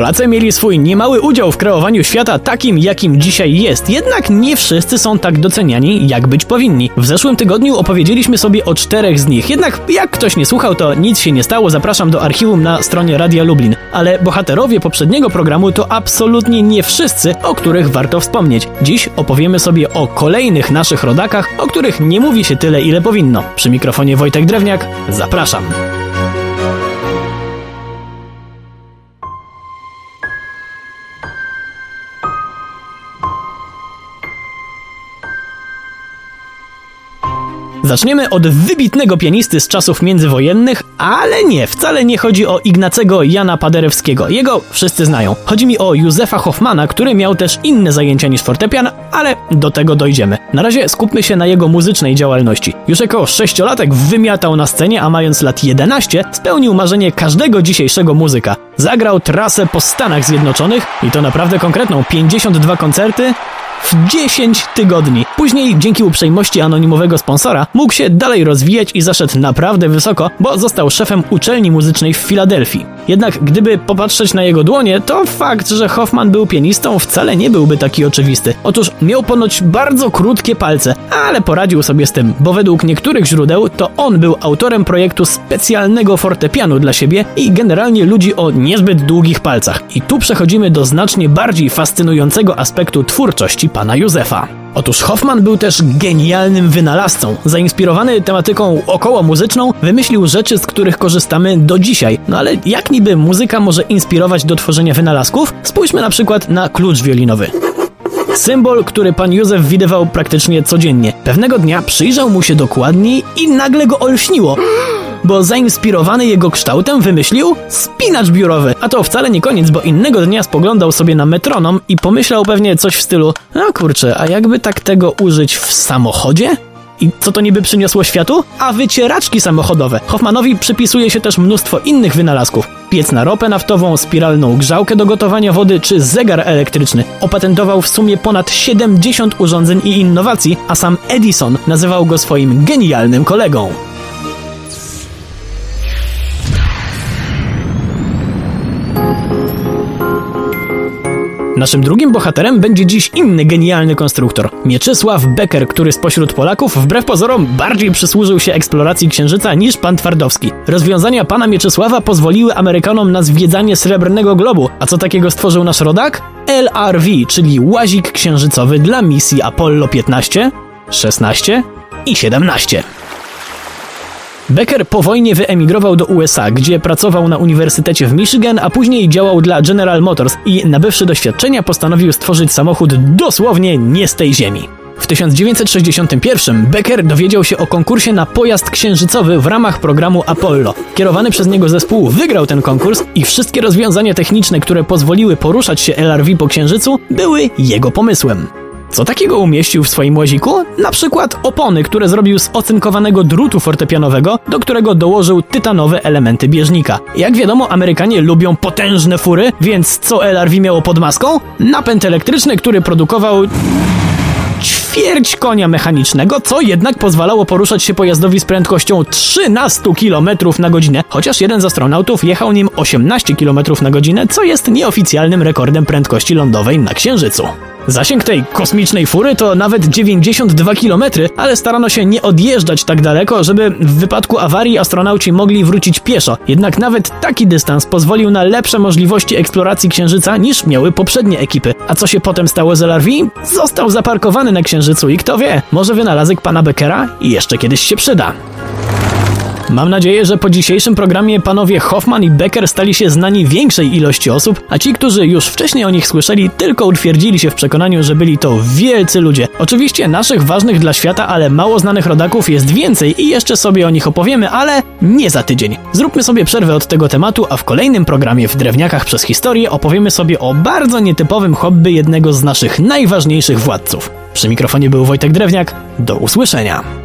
Polacy mieli swój niemały udział w kreowaniu świata takim, jakim dzisiaj jest, jednak nie wszyscy są tak doceniani, jak być powinni. W zeszłym tygodniu opowiedzieliśmy sobie o czterech z nich, jednak jak ktoś nie słuchał, to nic się nie stało, zapraszam do archiwum na stronie Radia Lublin. Ale bohaterowie poprzedniego programu to absolutnie nie wszyscy, o których warto wspomnieć. Dziś opowiemy sobie o kolejnych naszych rodakach, o których nie mówi się tyle, ile powinno. Przy mikrofonie Wojtek Drewniak, zapraszam. Zaczniemy od wybitnego pianisty z czasów międzywojennych, ale nie, wcale nie chodzi o Ignacego Jana Paderewskiego. Jego wszyscy znają. Chodzi mi o Józefa Hoffmana, który miał też inne zajęcia niż fortepian, ale do tego dojdziemy. Na razie skupmy się na jego muzycznej działalności. Już jako sześciolatek wymiatał na scenie, a mając lat 11 spełnił marzenie każdego dzisiejszego muzyka. Zagrał trasę po Stanach Zjednoczonych i to naprawdę konkretną 52 koncerty, w 10 tygodni. Później, dzięki uprzejmości anonimowego sponsora, mógł się dalej rozwijać i zaszedł naprawdę wysoko, bo został szefem uczelni muzycznej w Filadelfii. Jednak gdyby popatrzeć na jego dłonie, to fakt, że Hoffman był pianistą wcale nie byłby taki oczywisty. Otóż miał ponoć bardzo krótkie palce, ale poradził sobie z tym, bo według niektórych źródeł to on był autorem projektu specjalnego fortepianu dla siebie i generalnie ludzi o niezbyt długich palcach. I tu przechodzimy do znacznie bardziej fascynującego aspektu twórczości pana Józefa. Otóż Hoffman był też genialnym wynalazcą. Zainspirowany tematyką około muzyczną, wymyślił rzeczy, z których korzystamy do dzisiaj. No ale jak niby muzyka może inspirować do tworzenia wynalazków? Spójrzmy na przykład na klucz wiolinowy. Symbol, który pan Józef widywał praktycznie codziennie. Pewnego dnia przyjrzał mu się dokładniej i nagle go olśniło bo zainspirowany jego kształtem wymyślił spinacz biurowy. A to wcale nie koniec, bo innego dnia spoglądał sobie na metronom i pomyślał pewnie coś w stylu no kurczę, a jakby tak tego użyć w samochodzie? I co to niby przyniosło światu? A wycieraczki samochodowe. Hoffmanowi przypisuje się też mnóstwo innych wynalazków. Piec na ropę naftową, spiralną grzałkę do gotowania wody czy zegar elektryczny. Opatentował w sumie ponad 70 urządzeń i innowacji, a sam Edison nazywał go swoim genialnym kolegą. Naszym drugim bohaterem będzie dziś inny genialny konstruktor. Mieczysław Becker, który spośród Polaków wbrew pozorom bardziej przysłużył się eksploracji Księżyca niż pan Twardowski. Rozwiązania pana Mieczysława pozwoliły Amerykanom na zwiedzanie Srebrnego Globu. A co takiego stworzył nasz rodak? LRV, czyli łazik księżycowy dla misji Apollo 15, 16 i 17. Becker po wojnie wyemigrował do USA, gdzie pracował na Uniwersytecie w Michigan, a później działał dla General Motors i nabywszy doświadczenia postanowił stworzyć samochód dosłownie nie z tej ziemi. W 1961 Becker dowiedział się o konkursie na pojazd księżycowy w ramach programu Apollo. Kierowany przez niego zespół wygrał ten konkurs i wszystkie rozwiązania techniczne, które pozwoliły poruszać się LRV po księżycu, były jego pomysłem. Co takiego umieścił w swoim łaziku? Na przykład opony, które zrobił z ocynkowanego drutu fortepianowego, do którego dołożył tytanowe elementy bieżnika. Jak wiadomo, Amerykanie lubią potężne fury, więc co LRV miało pod maską? Napęd elektryczny, który produkował ćwierć konia mechanicznego, co jednak pozwalało poruszać się pojazdowi z prędkością 13 km na godzinę, chociaż jeden z astronautów jechał nim 18 km na godzinę, co jest nieoficjalnym rekordem prędkości lądowej na Księżycu. Zasięg tej kosmicznej fury to nawet 92 km, ale starano się nie odjeżdżać tak daleko, żeby w wypadku awarii astronauci mogli wrócić pieszo. Jednak nawet taki dystans pozwolił na lepsze możliwości eksploracji Księżyca niż miały poprzednie ekipy. A co się potem stało z LRV? Został zaparkowany na Księżycu i kto wie, może wynalazek pana Beckera jeszcze kiedyś się przyda. Mam nadzieję, że po dzisiejszym programie panowie Hoffman i Becker stali się znani większej ilości osób, a ci, którzy już wcześniej o nich słyszeli, tylko utwierdzili się w przekonaniu, że byli to wielcy ludzie. Oczywiście naszych ważnych dla świata, ale mało znanych rodaków jest więcej i jeszcze sobie o nich opowiemy, ale nie za tydzień. Zróbmy sobie przerwę od tego tematu, a w kolejnym programie w Drewniakach przez historię opowiemy sobie o bardzo nietypowym hobby jednego z naszych najważniejszych władców. Przy mikrofonie był Wojtek Drewniak. Do usłyszenia.